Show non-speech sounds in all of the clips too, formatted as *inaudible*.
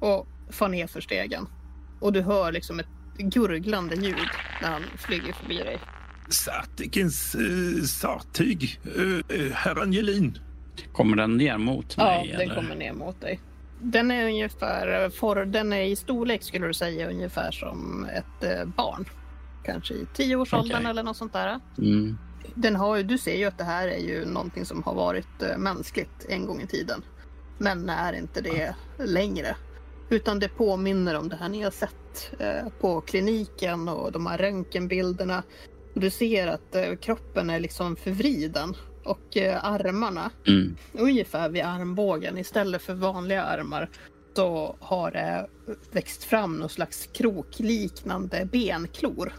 och far ner för stegen. Och du hör liksom ett gurglande ljud när han flyger förbi dig. Satikens äh, sartyg, äh, herr Angelin. Kommer den ner mot Ja, mig? den eller? kommer ner mot dig. Den är ungefär, for, den är i storlek skulle du säga ungefär som ett eh, barn. Kanske i tioårsåldern Okej. eller något sånt där. Mm. Den har, du ser ju att det här är ju någonting som har varit eh, mänskligt en gång i tiden. Men är inte det längre. Utan det påminner om det här ni har sett eh, på kliniken och de här röntgenbilderna. Du ser att eh, kroppen är liksom förvriden och eh, armarna Mm. ungefär vid armbågen istället för vanliga armar så har det växt fram någon slags krokliknande benklor.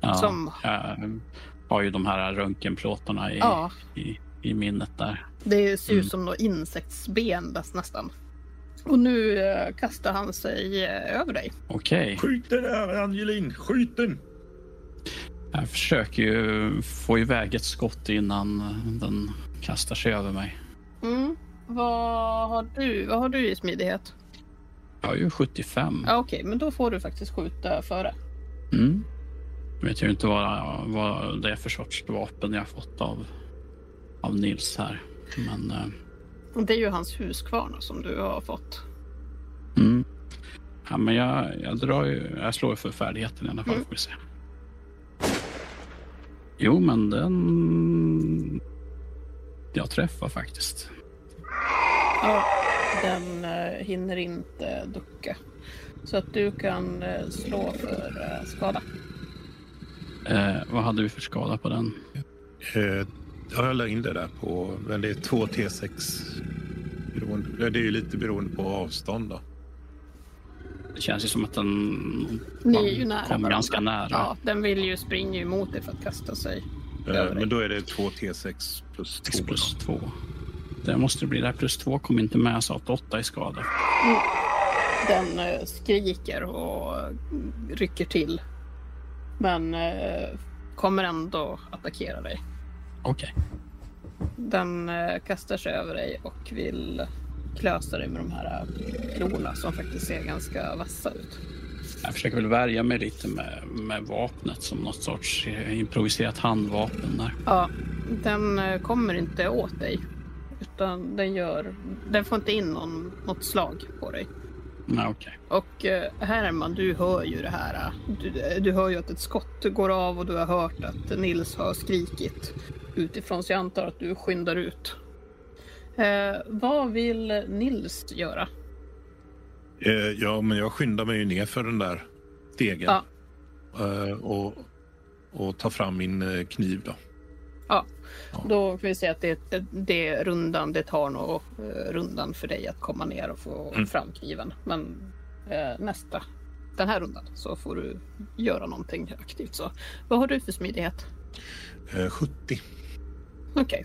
Ja, Som- Jag har ju de här röntgenplåtarna i, Ja. i, i minnet där. Det ser ut Mm. som något insektsben näs- nästan. Och nu eh, kastar han sig eh, över dig. Okej, Skjut den herr Angelin, skjut den. jag försöker ju få iväg ett skott innan den kastar sig över mig. Mm. Vad har du, vad har du i smidighet? Jag har ju 75. Ja, Okej, men då får du faktiskt skjuta före. Mm. Jag vet ju inte vad, vad det är för sorts vapen jag har fått av, av Nils här. Men eh, Det är ju hans huskvarna som du har fått. Mm. Ja, men jag, jag, drar ju, jag slår ju för färdigheten i alla fall. Mm. Får vi se. Jo, men den... Jag träffar faktiskt. Ja, den eh, hinner inte ducka. Så att du kan eh, slå för eh, skada. Eh, vad hade vi för skada på den? Ja, jag la in det där på, men det är 2 T6. Beroende, det är ju lite beroende på avstånd då. Det känns ju som att den Ni är ju nära kom varandra. ganska nära. Ja, den vill ju springa emot dig för att kasta sig. Eh, men då är det 2 T6 plus 2. 6 plus 2. Det måste det bli. Där plus 2 kom inte med, så att 8 i skada. Den eh, skriker och rycker till. Men eh, kommer ändå attackera dig. Okej. Den eh, kastar sig över dig och vill klösa dig med de här eh, klorna som faktiskt ser ganska vassa ut. Jag försöker väl värja mig lite med, med vapnet som något sorts eh, improviserat handvapen där. Ja, den kommer inte åt dig. Utan den gör... Den får inte in någon, något slag på dig. Nej, okej. Och eh, Herman, du hör ju det här. eh, Du, du hör ju att ett skott går av och du har hört att Nils har skrikit utifrån. Så jag antar att du skyndar ut. Eh, vad vill Nils göra? Eh, ja, men jag skyndar mig ju ner för den där stegen. Ja. Eh, och, och tar fram min eh, kniv då. Ja, Ja. då kan vi säga att det, det är rundan. Det tar nog eh, rundan för dig att komma ner och få Mm. fram kniven. Men eh, nästa, den här rundan, så får du göra någonting aktivt. Så vad har du för smidighet? Eh, 70. Okej.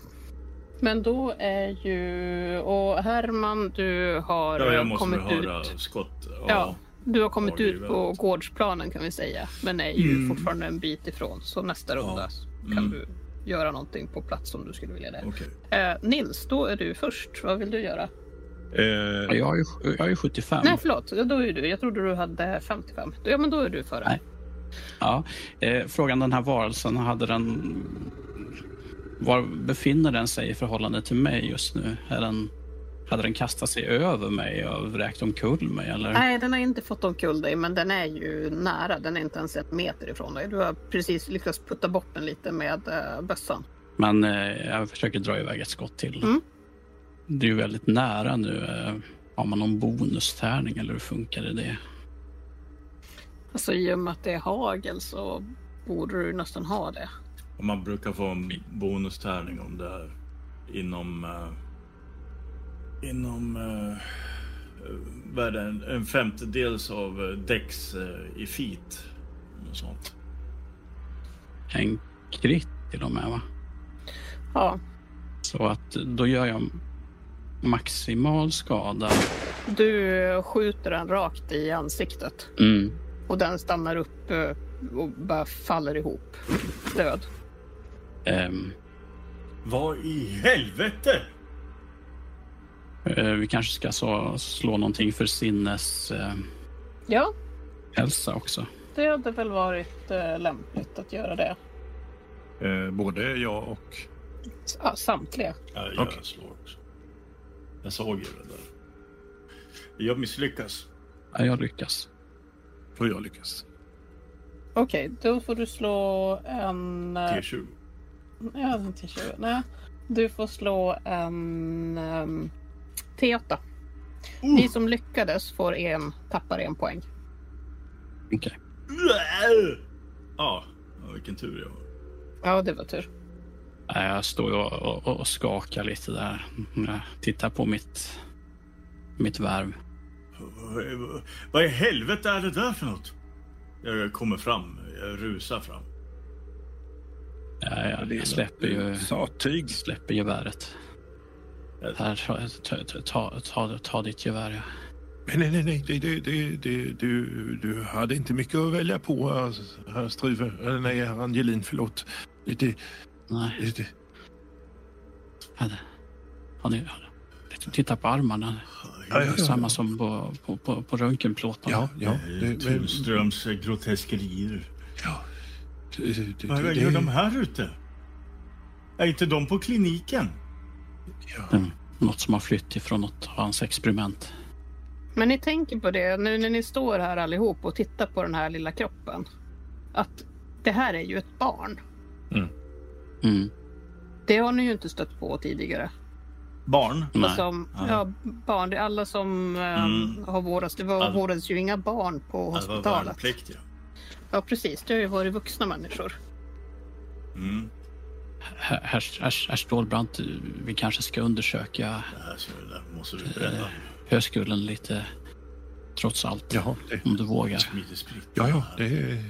Men då är ju... Och Herman, du har Ja, jag måste kommit höra ut. skott. Ja. Ja, du har kommit Ja, ut på gårdsplanen kan vi säga. Men är ju Mm. fortfarande en bit ifrån. Så nästa runda kan Mm. du göra någonting på plats om du skulle vilja det. Okej. Eh, Nils, då är du först. Vad vill du göra? Eh, Ja, Jag ju, jag ju 75. Nej, förlåt. Då är du. Jag trodde du hade 55. Ja, men då är du före. Nej. Ja, eh, frågan den här varelsen, hade den... Var befinner den sig i förhållande till mig just nu? Är den, hade den kastat sig över mig och vräkt omkull mig? Eller? Nej, den har inte fått omkull dig, men den är ju nära. Den är inte ens en meter ifrån dig. Du har precis lyckats putta bort den lite med uh, bössan. Men eh, jag försöker dra iväg ett skott till. Mm. Det är ju väldigt nära nu. Eh, har man någon bonustärning eller hur funkar det? det? Alltså i och med att det är hagel så borde du nästan ha det. Och man brukar få en bonustärning om det är inom... eh, inom... eh, är det, en, femtedels av eh, Dex eh, i feet. Något sånt. En krit till och med va? Ja, Så att då gör jag maximal skada. du skjuter den rakt i ansiktet Mm. och den stannar upp eh, och bara faller ihop. Död. Ehm, Vad i helvete? Eh, vi kanske ska så, slå någonting för sinnes eh, Ja, hälsa också. det hade väl varit eh, lämpligt att göra det. Eh, både jag och... Ja, samtliga. Ja, jag Okej. slår också. Jag såg ju det där. Jag misslyckas. Ja, jag lyckas. Och jag lyckas. Okej, då får du slå en... eh, T20. Ja, en T20. Nej, du får slå en um, T8. Ni som lyckades får en, tappar en poäng. Okej. Ja, ja, vilken tur jag har. Ja, det var tur. Nej, Jag står och, och, och skakar lite där. Jag tittar på mitt, mitt värv. Vad i- Vad i helvete är det där för något? Jag kommer fram. Jag rusar fram. Ja, jag, jag släpper ju Sattyg. släpper geväret. Här, ta, ta, ta, ta, ditt gevär. Ja. Men nej, nej, nej. Det, det, det, det, du, du hade inte mycket att välja på, herr- Struve. Eller nej, herr Angelin, förlåt. Lite, Nej, lite... hade, har ni, har, titta på armarna. Ja, ja, ja. Samma som på, på, på, på röntgenplåtarna. Ja, ja. Det, men, Tunströms groteskerier. ja. Det, det, Vad det, gör de det, här ute? Är inte de på kliniken? Ja. Mm, Något som har flytt ifrån något av hans experiment. Men ni tänker på det nu när ni står här allihop och tittar på den här lilla kroppen. Att det här är ju ett barn. Mm. Det har ni ju inte stött på tidigare. Barn? Nej. Som, Ja. ja, barn, det är alla som Mm. har vårdats. Det var, All- vårdades ju inga barn på Ja, det var hospitalet. värnpliktiga. Ja, precis. Det har ju varit vuxna människor. Mm. Herr, herr, herr, Stålbrant, vi kanske ska undersöka bränna. höskullen lite. Trots allt. Jaha, det, Om du vågar. Ja, ja, det,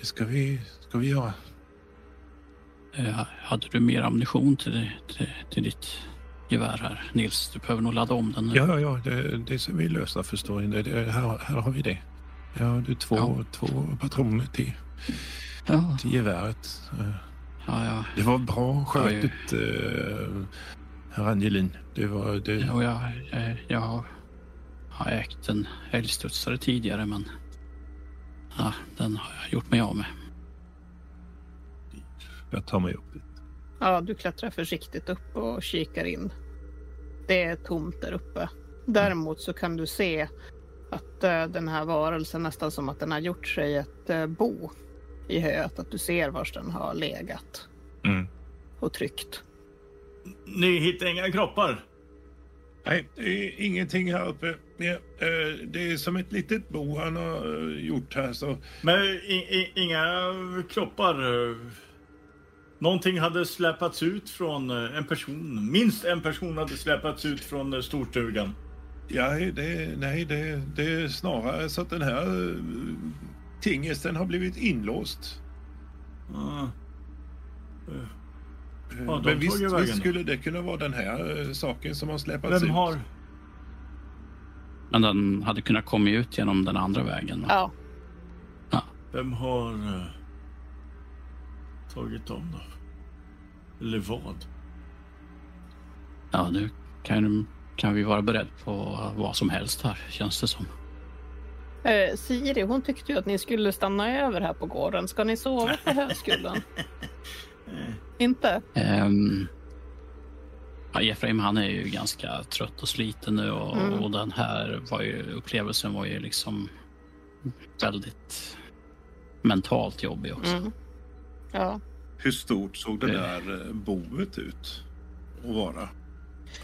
det ska, vi, ska vi göra. Eh, hade du mer ammunition till, till, till ditt gevär här, Nils? Du behöver nog ladda om den nu. Ja, ja, ja det, det ska vi lösa förstår ni. Det, här, här har vi det. Ja, du två, Ja. två patroner till, Ja, till geväret. Eh, ja, ja. Det var bra Ja, ju. skjutet, eh, herr Angelin. Det var... Det, Och jag, jag, jag har- har ägt en älgstudsare tidigare, men ja, den har jag gjort mig av med. Jag tar mig upp dit. Ja, du klättrar försiktigt upp och kikar in. Det är tomt där uppe. Däremot så kan du se att eh, den här varelsen nästan som att den har gjort sig ett eh, bo i höet. Att du ser var den har legat Mm. och tryckt. Ni hittar inga kroppar? Nej, det är ingenting här uppe. Eh, det är som ett litet bo han har eh, gjort här. Så Men inga kroppar? Någonting hade släpats ut från eh, en person. Minst en person hade släpats ut från storstugan. ja, det, nej, det, det är snarare så att den här tingesten har blivit inlåst. Ah. Eh, Ja, Men visst, visst skulle det kunna vara den här eh, saken som har släppats Vem ut. har... Men den hade kunnat komma ut genom den andra vägen. va? Ja, Vem har eh, tagit dem då? Eller vad? Ja, nu kan, kan vi vara beredda på vad som helst här, känns det som. Eh, Siri hon tyckte ju att ni skulle stanna över här på gården. Ska ni sova på *laughs* höskullen? Inte? Ehm, ja, Efraim han är ju ganska trött och sliten nu och, Mm. och den här var ju, upplevelsen var ju liksom väldigt mentalt jobbig också. Mm. Ja. Hur stort såg det Eh. där eh, boet ut att vara?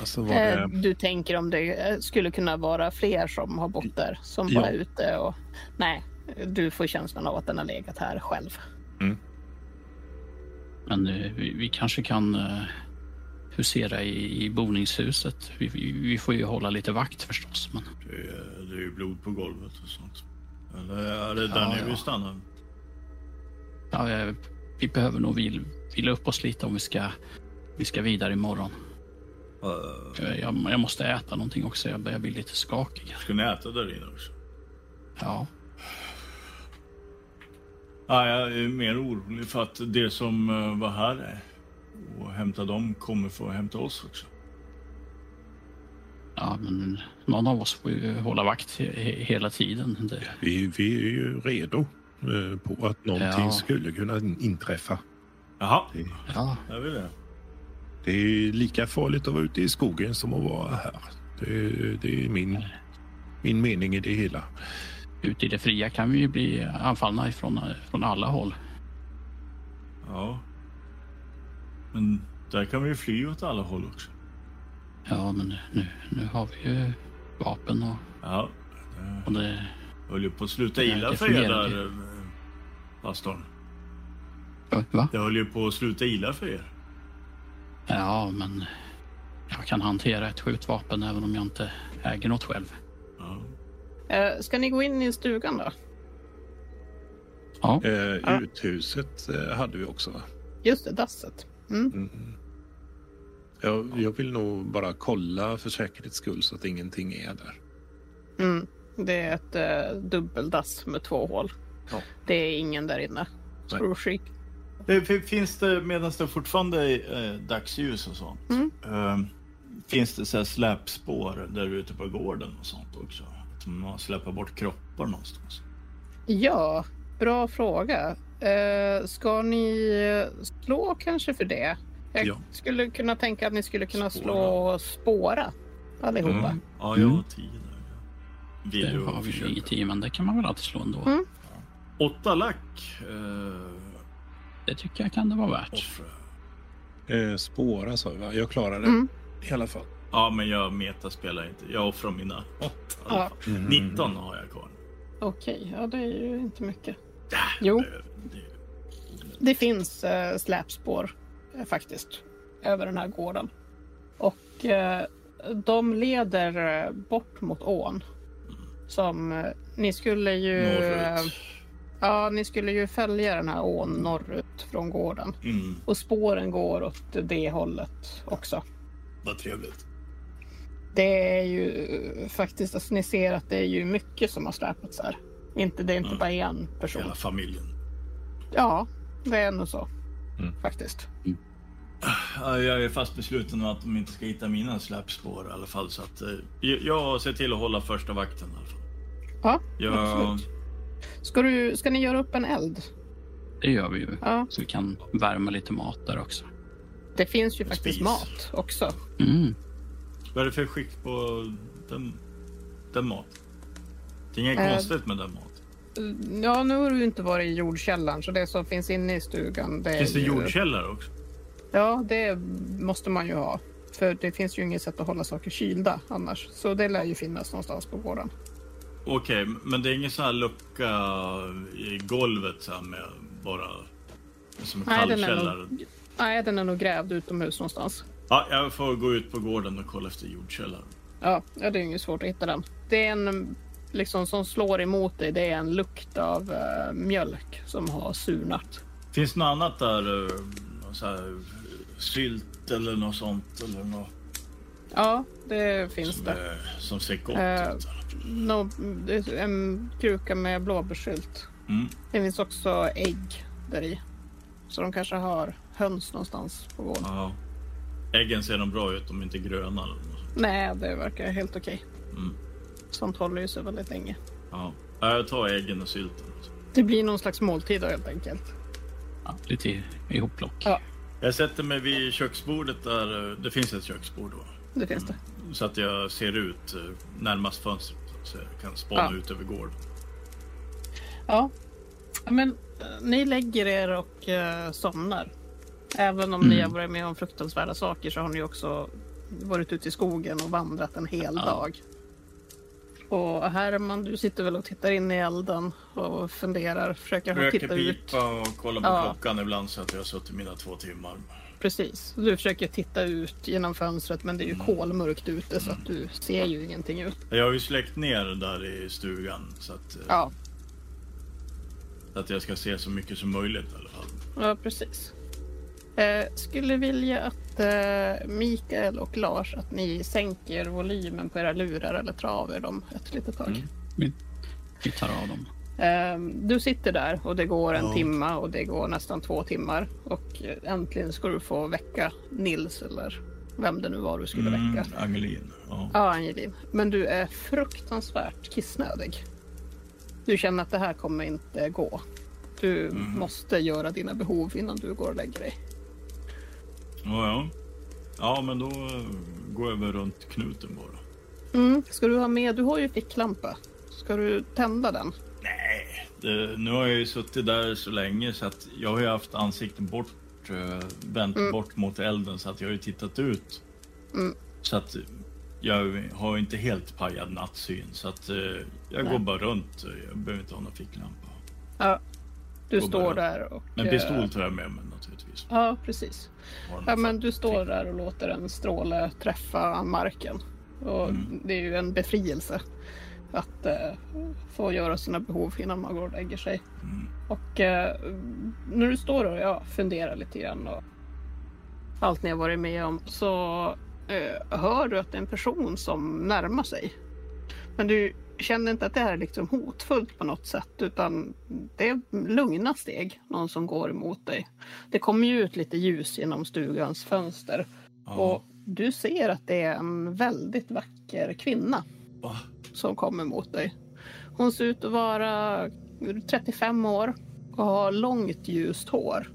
Alltså var det... Du tänker om det eh, skulle kunna vara fler som har bott där, som Ja. bara är ute och... Nej, du får känslan av att den har legat här själv. Men eh, vi, vi kanske kan uh, husera i, i boningshuset. Vi, vi, vi får ju hålla lite vakt förstås. Men Det det ju blod på golvet och sånt. Eller är det där Ja, nere ja. vi stannar? Ja, vi behöver nog vil, vila upp oss lite om vi ska, vi ska vidare imorgon. Uh, Jag, jag, jag måste äta någonting också. Jag börjar bli lite skakig. ska ni äta där inne också? Ja, Ja, jag är mer orolig för att det som eh, var här och hämta dem kommer få hämta oss också. ja, men någon av oss får ju hålla vakt he, he, hela tiden. Det, Vi, vi är ju redo eh, på att någonting Ja. skulle kunna inträffa. Jaha, Det, ja, jag vill det. Det är lika farligt att vara ute i skogen som att vara här. Det, det är min, min mening i det hela. ute i det fria kan vi ju bli anfallna ifrån, från alla håll. Ja. Men där kan vi ju fly åt alla håll också. Ja, men nu, nu har vi ju vapen och, Ja. Det och det... höll ju på att sluta illa det för er där, eh, pastorn. Va? Det höll ju på att sluta illa för er. Ja, men jag kan hantera ett skjutvapen även om jag inte äger något själv. Ja. Eh, ska ni gå in i stugan då? Ja, Eh. Uthuset eh, hade vi också. va? Just det, dasset. Mm. Mm. Jag, jag vill nog bara kolla för säkerhets skull så att ingenting är där. Mm. Det är ett eh, dubbeldass med två hål. Ja. Det är ingen där inne. Sprorskik. Det, fi- finns det, medan det fortfarande är eh, dagsljus och sånt, Mm. eh, finns det så här släpspår där ute på gården och sånt också? Att man släpper bort kroppar någonstans? Ja, bra fråga. Eh, ska ni slå kanske för det? Jag Ja. skulle kunna tänka att ni skulle kunna Spåra. slå spåra allihopa. Mm. Ja, jag har Mm. tio där. det Vill har du vi ju i, men det kan man väl alltid slå ändå. Mm. Åtta lack. Eh, Det tycker jag kan det vara värt. offra. Eh, spåra sa vi va? Jag klarar det Mm. i alla fall. Ja, men jag metaspelar inte. Jag offrar mina åtta. i alla Ja. fall. 19 har jag kvar. Okej, ja det är ju inte mycket. Ja, Jo. det- det- Det finns eh, släpspår eh, faktiskt över den här gården. Och eh, de leder eh, bort mot ån. Som eh, ni skulle ju... Norrut. Ja, ni skulle ju följa den här ån norrut från gården. Mm, Och spåren går åt det hållet också. vad trevligt. Det är ju eh, faktiskt, alltså, ni ser att det är ju mycket som har släpats här. Inte, det är inte Mm. bara en person. Hela familjen. Ja, det är nog så. Mm. Faktiskt. Ja, Jag är fast besluten om att de inte ska hitta mina släpspår i alla fall. Så att, eh, jag- jag ser till att hålla första vakten i alla fall. Ja, Jag, absolut. Ska, du, ska ni göra upp en eld? Det gör vi ju. Ja, Så vi kan värma lite mat där också. det finns ju En faktiskt spis. mat också. Mm. vad är det för skick på den, den mat? Det är inget Eh, konstigt med den mat. Ja, nu har du inte varit i jordkällaren så det som finns inne i stugan. Det är Finns det ju... jordkällare också? Ja, det måste man ju ha. För det finns ju inget sätt att hålla saker kylda annars. Så det lär ju finnas någonstans på gården. Okej, men det är ingen sån här lucka i golvet så här med bara som en Nej, den kallkällare? Nej, den är nog grävd utomhus någonstans. Ja, jag får gå ut på gården och kolla efter jordkällaren. Ja, det är ju svårt att hitta den. Det är en liksom som slår emot dig. Det är en lukt av eh, mjölk som har surnat. Finns det något annat där? någon Så här, sylt eller något sånt? Eller något Ja, det finns som, det. är, som ser gott ut? Nå, är en kruka med blåbärssylt. Mm. Det finns också ägg där i. Så de kanske har höns någonstans på gården. Ja. Äggen ser de bra ut, de är inte gröna. Eller något. Nej, det verkar helt okej. Mm. Sånt håller ju sig väldigt länge. Ja. Ja, Jag tar äggen och sylten. Det blir någon slags måltid då, helt enkelt. Ja, lite ihopplock. Ja. Jag sätter mig vid köksbordet där. Det finns ett köksbord då. Det finns det. Så att jag ser ut eh, närmast fönstret. Så jag kan spana Ja. ut över gården. Ja, men eh, ni lägger er och eh, somnar. Även om ni Mm. har varit med om fruktansvärda saker så har ni också varit ute i skogen och vandrat en hel Ja. dag. Och Herman, du sitter väl och tittar in i elden och funderar, försöker Röker titta ut. pipa och kollar på Ja. klockan ibland så att jag har suttit mina två timmar. Precis. Du försöker titta ut genom fönstret men det är ju kolmörkt ute så att du ser ju ingenting ut. Jag har ju släckt ner där i stugan så att, eh, Ja, att jag ska se så mycket som möjligt i alla fall. ja precis. Eh, skulle vilja att eh, Mikael och Lars att ni sänker volymen på era lurar eller drar av er dem ett litet tag. Mm. Vi, vi tar av dem. Eh, du sitter där och det går en Ja. timma och det går nästan två timmar och eh, äntligen ska du få väcka Nils eller vem det nu var du skulle Mm, väcka. Angelin. Ja. Ja, Angelin. Men du är fruktansvärt kissnödig. Du känner att det här kommer inte gå. Du Mm. måste göra dina behov innan du går och lägger dig. Ja, ja. Ja, men då eh, går jag väl runt knuten bara. Mm. Ska du ha med, du har ju ficklampa. Ska du tända den? Det, nu har jag ju suttit där så länge så att jag har ju haft ansiktet bort, eh, vänt Mm. bort mot elden så att jag har ju tittat ut. Mm. Så att jag har inte helt pajad nattsyn så att eh, jag Nej. går bara runt. Jag behöver inte ha någon ficklampa. Ja. Du Går står där och... Men eh, pistol tar jag med mig naturligtvis. Ja, precis. Ja, men du står där och låter en stråle träffa marken. Och Mm. det är ju en befrielse att eh, få göra sina behov innan man går och lägger sig. Mm. Och eh, när du står och ja, funderar lite grann och allt ni har varit med om så eh, hör du att det är en person som närmar sig. Men du känner inte att det här är liksom hotfullt på något sätt utan det är lugna steg, någon som går emot dig. Det kommer ju ut lite ljus genom stugans fönster Ja. och du ser att det är en väldigt vacker kvinna Va? Som kommer mot dig. Hon ser ut att vara 35 år och har långt ljust hår.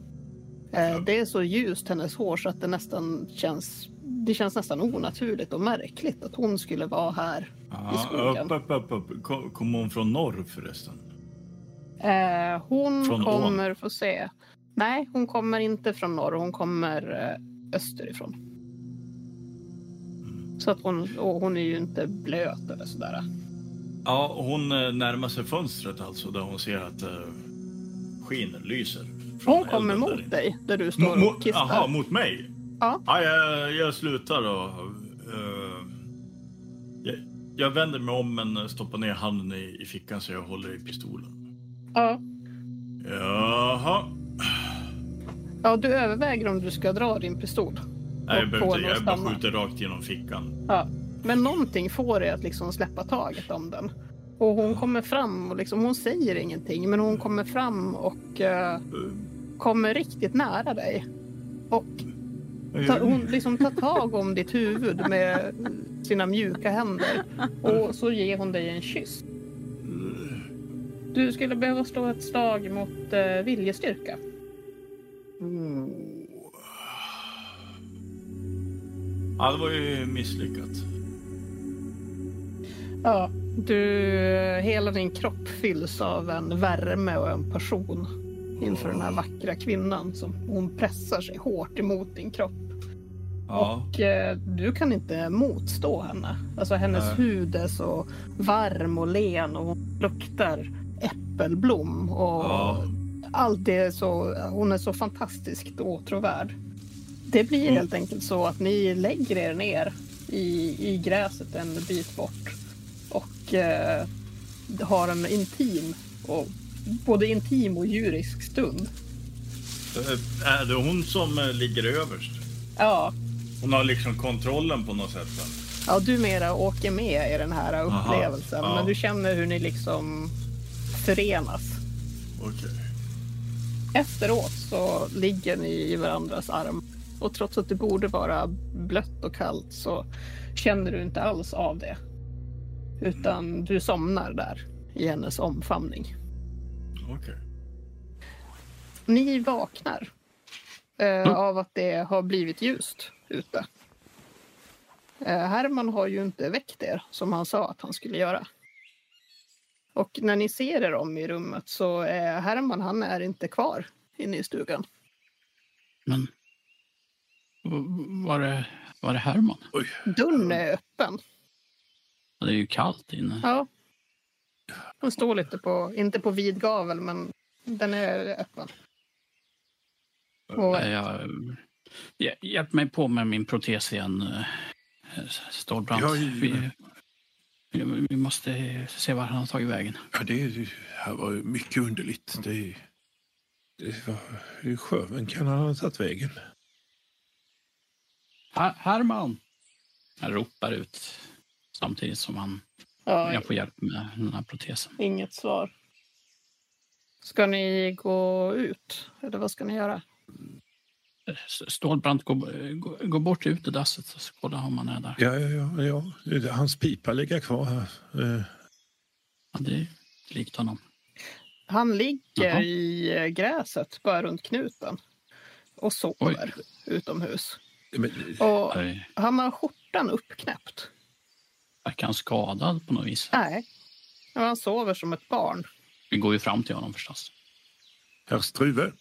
Eh, Det är så ljust hennes hår så att det nästan känns det känns nästan onaturligt och märkligt att hon skulle vara här i Ja, skogen. upp, upp, upp, upp. Kom- Kom hon från norr förresten? Eh, hon Från ån? kommer, få se. Nej, hon kommer inte från norr. Hon kommer eh, österifrån. Så att hon, och hon är ju inte blöt eller sådär. Ja, hon eh, närmar sig fönstret alltså där hon ser att uh, skinen lyser. Hon kommer mot inne. dig där du står mo- och kissar. Jaha, mot mig? Ja. Ja, jag, jag slutar och... eh, jag, jag vänder mig om men stoppar ner handen i, i fickan så jag håller i pistolen. Ja. Jaha. ja, du överväger om du ska dra din pistol. Nej, jag behöver inte. Jag bara stanna. skjuter rakt genom fickan. Ja. Men någonting får dig att liksom släppa taget om den. Och hon kommer fram och liksom, hon säger ingenting men hon kommer fram och eh, kommer riktigt nära dig. Och tar, hon liksom tar tag om ditt huvud med sina mjuka händer och så ger hon dig en kyss. Du skulle behöva slå ett slag mot eh, viljestyrka. Ja, det var ju misslyckat. Ja, du, hela din kropp fylls av en värme och en passion inför den här vackra kvinnan som hon pressar sig hårt emot din kropp. Ja. Och eh, du kan inte motstå henne. Alltså hennes Nej. hud är så varm och len och hon luktar äppelblom och Ja. allt det är så, hon är så fantastiskt åtråvärd. Det blir Mm. helt enkelt så att ni lägger er ner i, i gräset en bit bort och eh, har en intim och både intim och djurisk stund. Eh, Är det hon som eh, ligger överst? Ja, Hon har liksom kontrollen på något sätt. va? Ja, du mera åker med i den här upplevelsen. ja. Men du känner hur ni liksom förenas. Okej. Efteråt så ligger ni i varandras arm. Och trots att det borde vara blött och kallt så känner du inte alls av det. Utan du somnar där i hennes omfamning. Okej. Ni vaknar eh, av att det har blivit ljust ute. Eh, Herman har ju inte väckt er som han sa att han skulle göra. Och när ni ser er om i rummet så är Herman han är inte kvar inne i stugan. Men var det, var det Herman? Oj. Dörren är öppen. Ja, Det är ju kallt inne. Ja. Den står lite på, inte på vid gavel men den är öppen. Och, Jag Hj- Hjälp mig på med min protes igen, eh, Stålbrant. Ja, Vi, vi, vi måste se var han har tagit vägen. Ja, det det här var ju mycket underligt. Det, det var, hur sjöven kan han ha tagit vägen? Her Herman! Han ropar ut samtidigt som han Ja, jag får hjälp med den här protesen. inget svar. Ska ni gå ut? Eller vad ska ni göra? Stålbrant, gå, gå, gå bort ut i dasset och kolla om han är där. Ja, ja, ja, ja. Hans pipa ligger kvar här. Eh, Ja, det är likt honom. Han ligger Jaha. i gräset bara runt knuten och sover utomhus. Men, Och han har skjortan uppknäppt. Verkar han skadad på något vis? Nej, men han sover som ett barn. Vi går ju fram till honom förstås. herr Struve,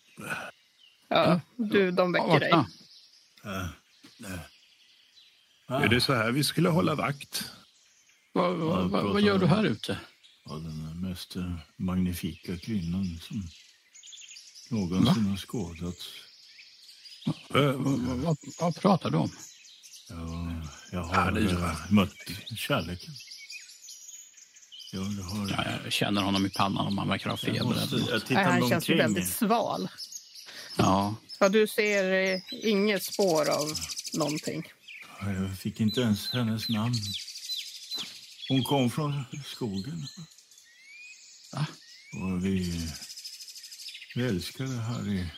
Ja, du, de Ja, väcker dig. vakna. Äh, äh. är det så här vi skulle hålla vakt? Vad, vad, vad, vad gör du här ute? Ja, den mest magnifika kvinnan som någonsin har skådats. Eh, Vad, vad, pratar du om? Ja, jag har eh, mött kärleken. Jag har... Ja, jag känner honom i pannan om han verkar ha feber. måste, jag tittar han känns ju väldigt sval. Ja, Ja, du ser eh, inget spår av någonting. Ja, Jag fick inte ens hennes namn. Hon kom från skogen. Va? Och vi, vi älskade gräset.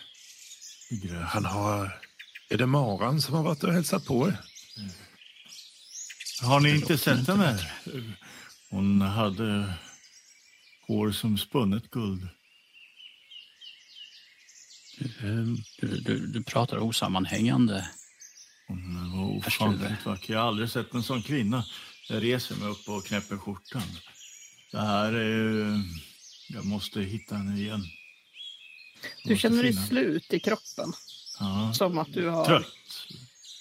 Han har... Är det Maran som har varit och hälsat på er? Har ni inte sett henne? Hon hade hår som spunnet guld. Ehm, du, du, du pratar osammanhängande. Hon var ofantligt vacker. Jag har aldrig sett en sån kvinna. Jag reser mig upp och knäpper skjortan. Det här är... Jag måste hitta henne igen. Du känner dig slut i kroppen. Ja. Som att du har... Trött.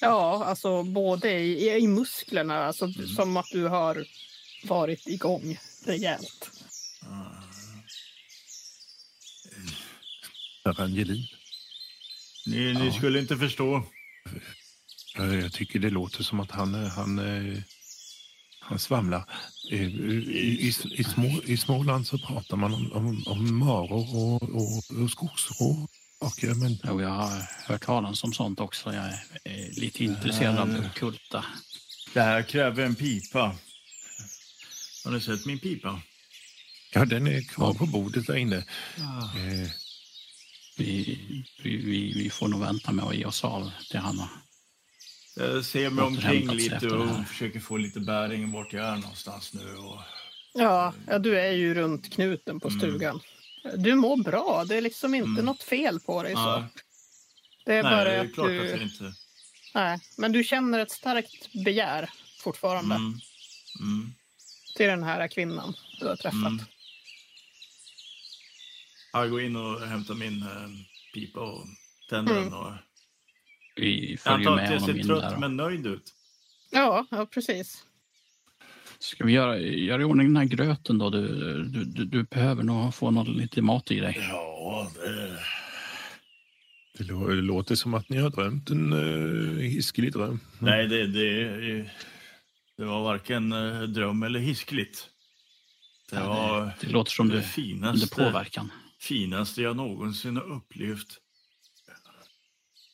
Ja, alltså både i, i musklerna, alltså Mm. som att du har varit igång rejält. herr Angelin. Ni, ni skulle inte förstå. Eh, Jag tycker det låter som att han, eh, han, eh, han svamlar. I, i, i, små, I Småland så pratar man om, om, om maror och, och, och skogsrå. Och, ja, men, Jo, jag har hört talas om sånt också. Jag är, lite intresserad av det ockulta. Det här kräver en pipa. Har ni sett min pipa? ja, den är kvar på bordet där inne. Eh, Vi, vi, vi, får nog vänta med att ge oss av till han. Jag ser mig omkring lite och försöker få lite bäring vart jag är någonstans nu. Och... Ja, ja, du är ju runt knuten på stugan. Du mår bra, det är liksom inte Mm. något fel på dig. Så. Ja, Det är nej, bara det är att klart du... att jag inte... Nej, men du känner ett starkt begär fortfarande Mm. Mm. till den här kvinnan du har träffat. Mm. Jag går in och hämtar min eh, pipa och tänder Mm. den. Och... Vi följer med jag honom ser in där. trött och- men nöjd ut. Ja, ja, precis. Ska vi göra, göra i ordning den här gröten då? Du, du, du, du behöver nog få något, lite mat i dig. Ja, det... det lå- det låter som att ni har drömt en uh, hiskelig dröm. Nej, det, det, det var varken eh, dröm eller hiskligt. Det var Det låter som du det är under finaste, påverkan. finaste jag någonsin har upplevt.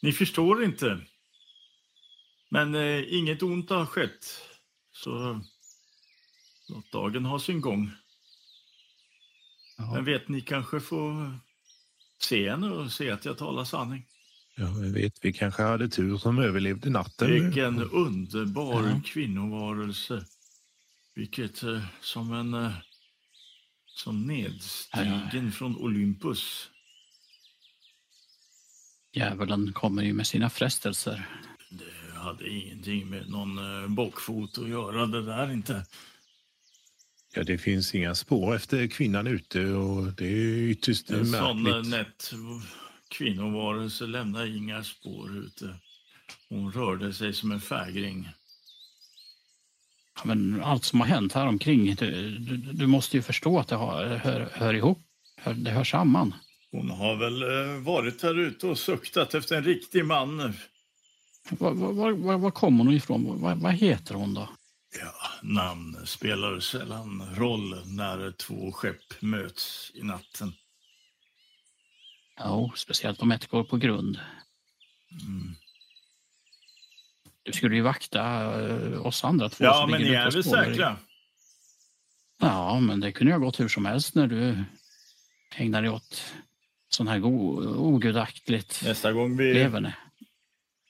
Ni förstår inte. Men eh, inget ont har skett. Så låt dagen ha sin gång. Ja. Men vet, ni kanske får se henne och se att jag talar sanning. Ja, jag vet, vi kanske hade tur som överlevde natten. Vilken underbar Ja. kvinnovarelse. Vilket eh, som en... Eh, som nedstigen från Olympus. Djävulen kommer ju med sina frestelser. Det hade ingenting med någon eh, bockfot att göra det där inte. Ja, det finns inga spår efter kvinnan ute och det är ytterst En sån eh, märkligt. nätt kvinnovarelse lämnar inga spår ute. Hon rörde sig som en fägring. Ja, Men allt som har hänt här omkring, du, du, du måste ju förstå att det har, hör, hör ihop. Det hör samman. Hon har väl eh, varit här ute och suktat efter en riktig man. Var, var, var, var kommer hon ifrån? Vad, heter hon då? Ja, namn spelar sällan roll när två skepp möts i natten. Ja, speciellt om ett går på grund. Mm. Du skulle ju vakta eh, oss andra två. Ja, men ni är väl säkra? Ja, men det kunde ju ha gått hur som helst när du ägnar dig åt sån här ogudaktigt Nästa gång vi leverne.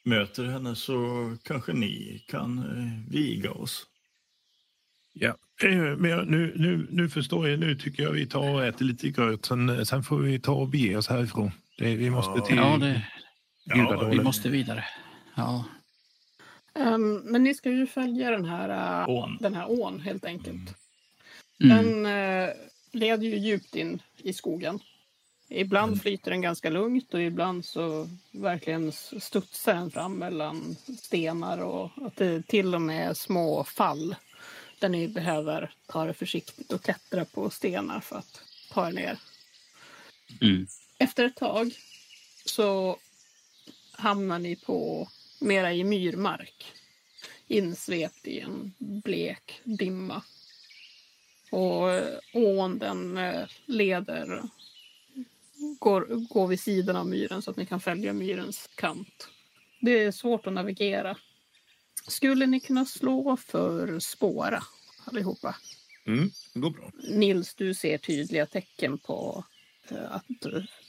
möter henne så kanske ni kan eh, viga oss. Ja, eh, men nu, nu, nu förstår jag. Nu tycker jag vi tar och äter lite gröt. Sen, sen får vi ta och bege oss härifrån. Det, vi måste Ja. till Ja, det, Gudadalen. vi måste vidare. Ja, Ehm, men ni ska ju följa den här, Ån. den här ån helt enkelt. mm. Den eh, leder ju djupt in i skogen. Ibland flyter den ganska lugnt och ibland så verkligen studsar den fram mellan stenar och att det till och med är små fall där ni behöver ta det försiktigt och klättra på stenar för att ta er ner. Mm. Efter ett tag så hamnar ni på mera i myrmark. Insvept i en blek dimma. Och eh, ån den eh, leder, går, går vid sidan av myren så att ni kan följa myrens kant. Det är svårt att navigera. Skulle ni kunna slå för spåra allihopa? Mm, det går bra. Nils, du ser tydliga tecken på eh, att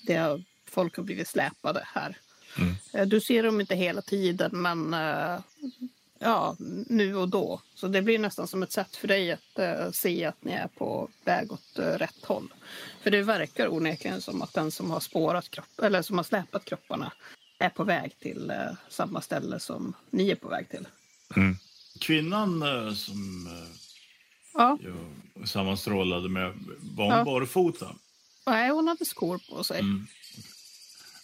det har, folk har blivit släpade här. Mm. Eh, Du ser dem inte hela tiden, men eh, ja, nu och då. Så det blir nästan som ett sätt för dig att eh, se att ni är på väg åt eh, rätt håll. För det verkar onekligen som att den som har spårat kropp, eller som har släpat kropparna är på väg till eh, samma ställe som ni är på väg till. Mm. Kvinnan eh, som eh, Ja, jag sammanstrålade med, var hon Ja. barfota? nej, hon hade skor på sig. Mm.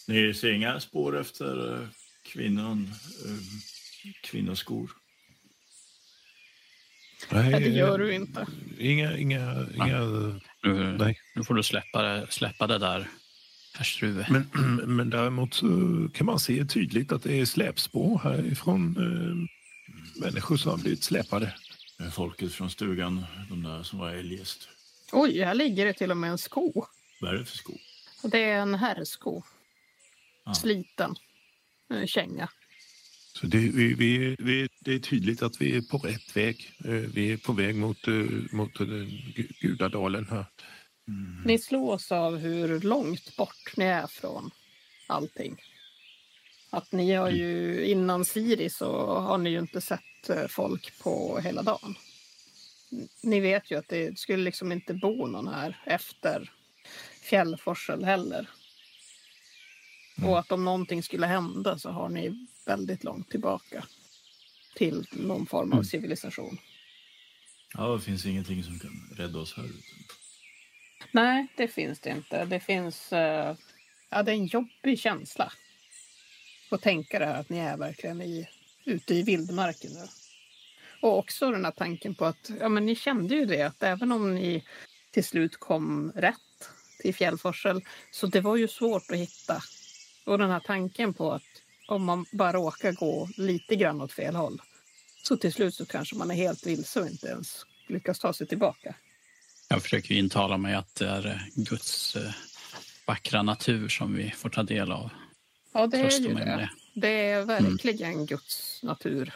Ni ser inga spår efter eh, kvinnan, kvinnoskor? Nej, det gör du inte. Inga, inga, inga... Nu, Nej. nu får du släppa det, släppa det där, herr. Men, men däremot så kan man se tydligt att det är släpspår härifrån eh, människor som har blivit släpade. Folket från stugan, de där som var eljest. Oj, här ligger det till och med en sko. Vad är det för sko? Det är en herrsko. Ja. Sliten. En känga. Så det, vi, vi, vi, det är tydligt att vi är på rätt väg. Eh, Vi är på väg mot, eh, mot Gu- Gudadalen här. Mm. Ni slås av hur långt bort ni är från allting. Att ni har ju innan Siri så har ni ju inte sett eh, folk på hela dagen. Ni vet ju att det skulle liksom inte bo någon här efter fjällforsel heller. Och att om någonting skulle hända så har ni väldigt långt tillbaka till någon form av civilisation. Ja, det finns ingenting som kan rädda oss här ute. Nej, det finns det inte. Det finns... eh, ja, det är en jobbig känsla. Att tänka det här att ni är verkligen i, ute i vildmarken nu. Och också den här tanken på att ja, men ni kände ju det att även om ni till slut kom rätt till fjällforsel så det var ju svårt att hitta. Och den här tanken på att om man bara råkar gå lite grann åt fel håll så till slut så kanske man är helt vilse och inte ens lyckas ta sig tillbaka. Jag försöker intala mig att det är eh, Guds eh, vackra natur som vi får ta del av. Ja, det är ju det. det. Det är verkligen Guds natur.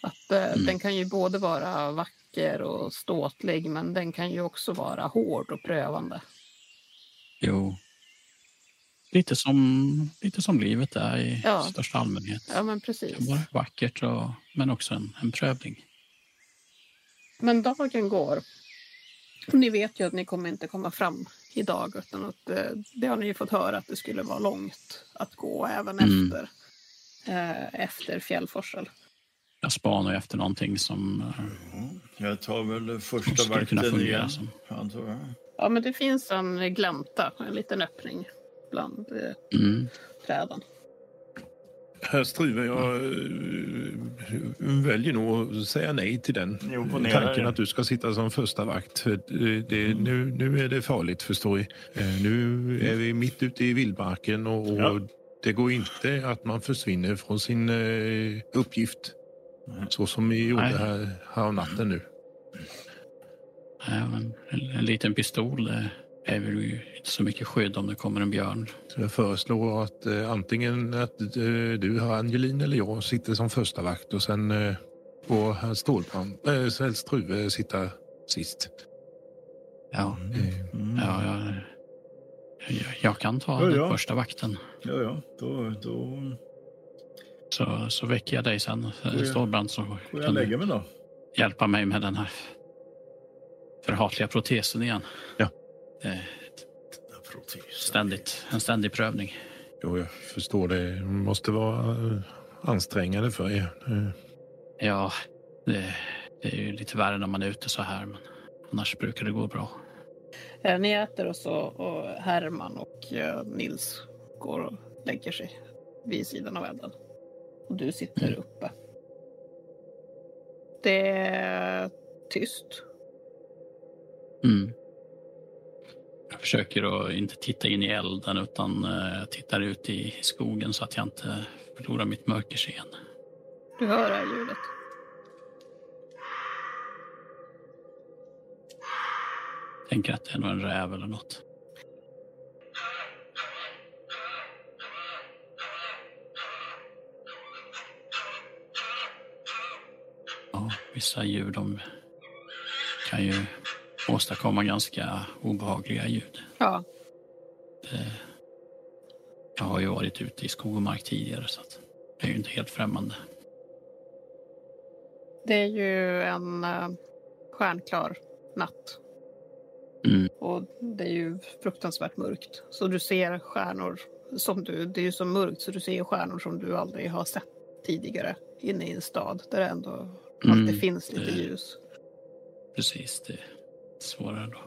Att eh, Mm. Den kan ju både vara vacker och ståtlig men den kan ju också vara hård och prövande. Jo. Lite som, lite som livet är i Ja. största allmänhet. Ja, men Det precis. kan vara vackert och, men också en, en prövning. Men dagen går. Ni vet ju att ni kommer inte komma fram idag utan att eh, det har ni ju fått höra att det skulle vara långt att gå även Mm. efter, eh, efter fjällforsel. Jag spanar ju efter någonting som eh, Ja, jag tar väl första skulle kunna vakten fungera igen, som. antar jag. Ja, men det finns en glänta, en liten öppning bland eh, Mm. träden. Herr Struve, jag eh, väljer nog att säga nej till den opponerar tanken att du ska sitta som första vakt. För det, det, nu, nu är det farligt, förstår ni. Eh, Nu är vi mitt ute i vildmarken och, och Ja. det går inte att man försvinner från sin eh, uppgift. Nej. Så som vi gjorde Nej. här, här natten nu. Men en, en liten pistol är väl ju inte så mycket skydd om det kommer en björn. Så jag föreslår att eh, antingen att eh, du, Angelin, eller jag sitter som första vakt och sen eh, får herr Stålbrand, äh, Struve sitta sist. Ja, Eh, Mm. ja jag, jag, jag kan ta Ja, den ja. första vakten. Ja, ja, då, då Så, så väcker jag dig sen, jag- Stålbrand, så får jag du lägga mig då. hjälpa mig med den här förhatliga protesen igen. Ja. Ständigt, en ständig prövning. Jo, jag förstår det. Det måste vara eh, ansträngande för er. Ja, det, det är ju lite värre när man är ute så här, men annars brukar det gå bra. Eh, Ni äter och så och Herman och eh, Nils går och lägger sig vid sidan av elden. Och du sitter Mm. uppe. Det är tyst. Mm. Jag försöker att inte titta in i elden utan eh, tittar ut i skogen så att jag inte förlorar mitt mörkerseende. Du hör det här ljudet. Tänker att det är nog en räv eller något. Ja, vissa djur de kan ju åstadkomma ganska obehagliga ljud. Ja, Det, jag har ju varit ute i skog och mark tidigare så att det är ju inte helt främmande. det är ju en uh, stjärnklar natt. Mm. Och det är ju fruktansvärt mörkt. Så du ser stjärnor som du, det är ju så mörkt så du ser stjärnor som du aldrig har sett tidigare inne i en stad där det ändå Mm, alltid finns lite det- ljus. Precis, det svårare då.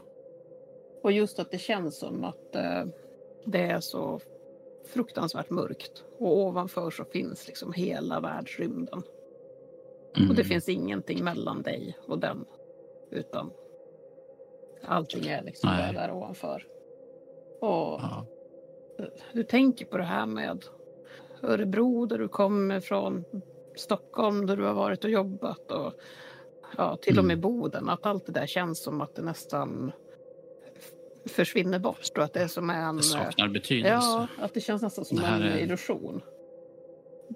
Och just att det känns som att eh, det är så fruktansvärt mörkt. Och ovanför så finns liksom hela världsrymden. Mm. Och det finns ingenting mellan dig och den. Utan allting är liksom Nej. där, ovanför. Och Ja. du tänker på det här med Örebro där du kommer ifrån. Stockholm där du har varit och jobbat. Och ja, till och med Mm. Boden. Att allt det där känns som att det nästan försvinner bort. Och att det är som en... Det saknar betydelse. Ja, att det känns nästan som en är- illusion.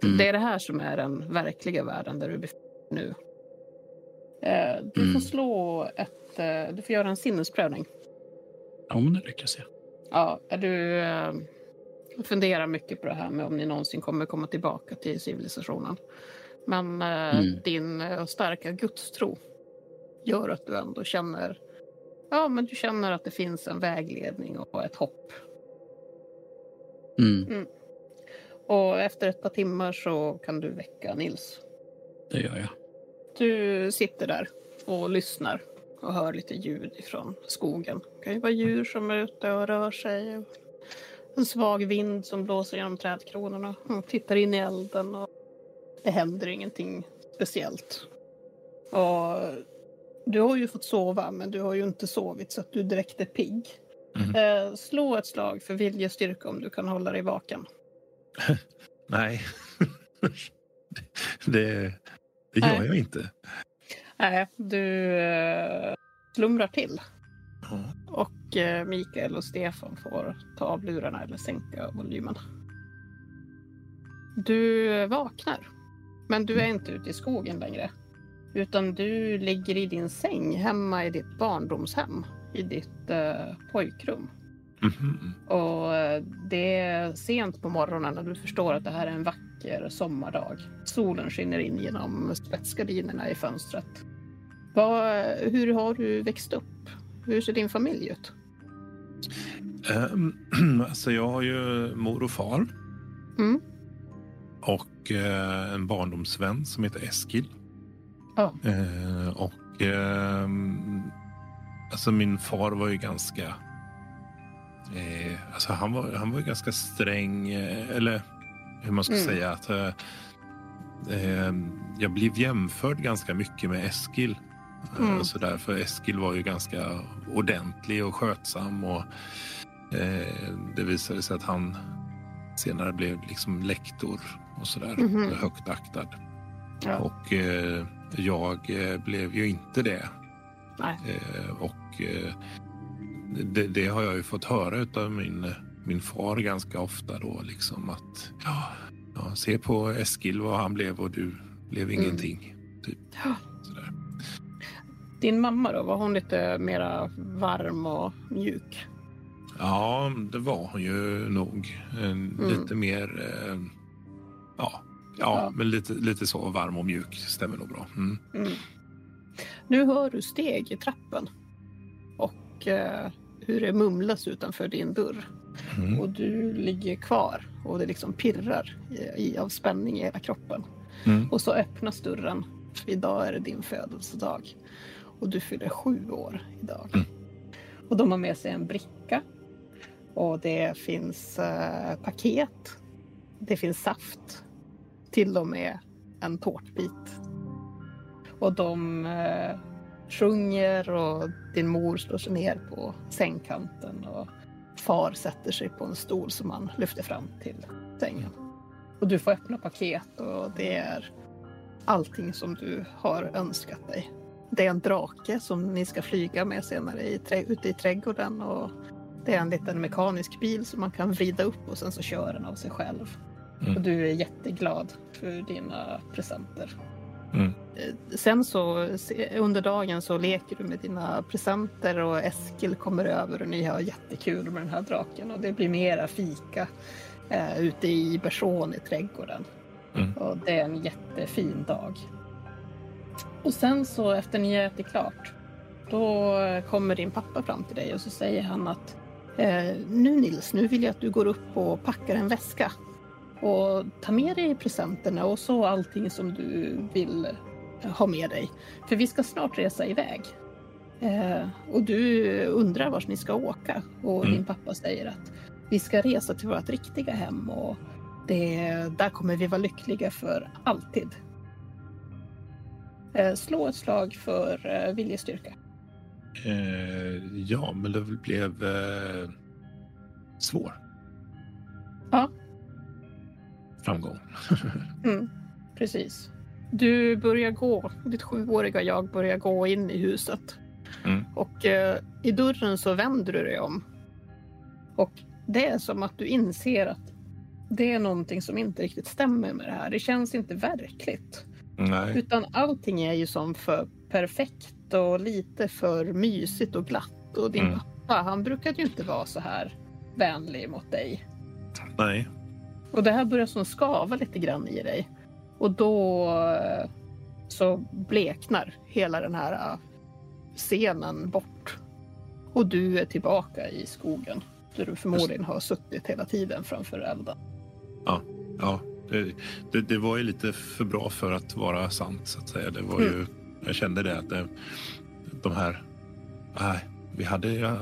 Mm. Det är det här som är den verkliga världen där du befinner dig nu. Eh, du får Mm. slå ett... Eh, du får göra en sinnesprövning. Ja, men det lyckas jag. Ja, är du eh, funderar mycket på det här med om ni någonsin kommer komma tillbaka till civilisationen. Men eh, Mm. din eh, starka gudstro gör att du ändå känner Ja, men du känner att det finns en vägledning och ett hopp. Mm, Och efter ett par timmar så kan du väcka Nils. det gör jag. Du sitter där och lyssnar och hör lite ljud ifrån skogen. Det kan ju vara djur som är ute och rör sig. En svag vind som blåser genom trädkronorna. Och tittar in i elden och det händer ingenting speciellt. Och du har ju fått sova, men du har ju inte sovit så att du direkt är pigg. Mhm. Eh, slå ett slag för viljestyrka om du kan hålla dig vaken. *laughs* nej, *laughs* det, det gör Nej. jag inte. Nej, du eh, slumrar till. Ja. Och eh, Mikael och Stefan får ta av lurarna eller sänka volymen. Du vaknar. Men du är inte ute i skogen längre. Utan du ligger i din säng hemma i ditt barndomshem. I ditt eh, pojkrum. Mhm. Och eh, det är sent på morgonen när du förstår att det här är en vacker sommardag. Solen skiner in genom spetsgardinerna i fönstret. Vad, hur har du växt upp? Hur ser din familj ut? Ehm, *clears throat* alltså jag har ju mor och far Mm. Och eh, en barndomsvän som heter Eskil. Ja. Eh, och ehm, alltså min far var ju ganska eh, alltså han var, han var ju ganska sträng eh, eller hur man ska Mm. säga att eh, eh, jag blev jämförd ganska mycket med Eskil. Mm. Så därför Eskil var ju ganska ordentlig och skötsam och eh, det visade sig att han senare blev liksom lektor och sådär. Mhm. Högt aktad. Ja. Och eh, jag eh, blev ju inte det. Eh, och eh, det, det har jag ju fått höra av min, min far ganska ofta då liksom att ja, ja, se på Eskil vad han blev och du blev Mm. ingenting. Typ. Ja. Sådär. Din mamma då, var hon lite mera varm och mjuk? Ja, det var hon ju nog. En, Lite mer... Eh, ja, ja, Ja. men lite, lite så varm och mjuk stämmer nog bra. Mm. Mm. Nu hör du steg i trappen och eh, hur det mumlas utanför din dörr. Mm. Och du ligger kvar och det liksom pirrar i, i, av spänning i hela kroppen. Mm. Och så öppnas dörren. För idag är det din födelsedag. Och du fyller sju år idag. Mm. Och de har med sig en bricka. Och det finns eh, paket. Det finns saft. Till och med en tårtbit. Och de eh, sjunger och din mor slår sig ner på sängkanten. Och far sätter sig på en stol som han lyfter fram till sängen. Och du får öppna paket och det är allting som du har önskat dig. Det är en drake som ni ska flyga med senare i, ute i trädgården och det är en liten mekanisk bil som man kan vrida upp och sen så kör den av sig själv. Mm. Och du är jätteglad för dina presenter. Mm. Eh, Sen så under dagen så leker du med dina presenter och Eskil kommer över och ni har jättekul med den här draken och det blir mera fika eh, ute i Bersån i trädgården. Mm. Och det är en jättefin dag. Och sen så efter ni har ätit klart då kommer din pappa fram till dig och så säger han att eh, nu Nils, nu vill jag att du går upp och packar en väska och tar med dig presenterna och så allting som du vill ha med dig. För vi ska snart resa iväg. Eh, och du undrar vart ni ska åka och Mm. din pappa säger att vi ska resa till vårt riktiga hem och det, där kommer vi vara lyckliga för alltid. Eh, slå ett slag för eh, viljestyrka. Eh, ja, men det blev eh, svår. Ja. Framgång. *laughs* Mm, precis. Du börjar gå, ditt sjuåriga jag börjar gå in i huset. Mm. Och eh, i dörren så vänder du dig om. Och det är som att du inser att det är någonting som inte riktigt stämmer med det här. Det känns inte verkligt. Nej. Utan allting är ju som för perfekt och lite för mysigt och glatt. Och din Mm. pappa, han brukade ju inte vara så här vänlig mot dig. Nej. Och det här börjar som skava lite grann i dig. Och då eh, så bleknar hela den här eh, scenen bort. Och du är tillbaka i skogen. Där du förmodligen har suttit hela tiden framför elden. Ja, det, det, det var ju lite för bra för att vara sant så att säga. Det var ju, jag kände det att det, de här... Nej, vi hade, ja,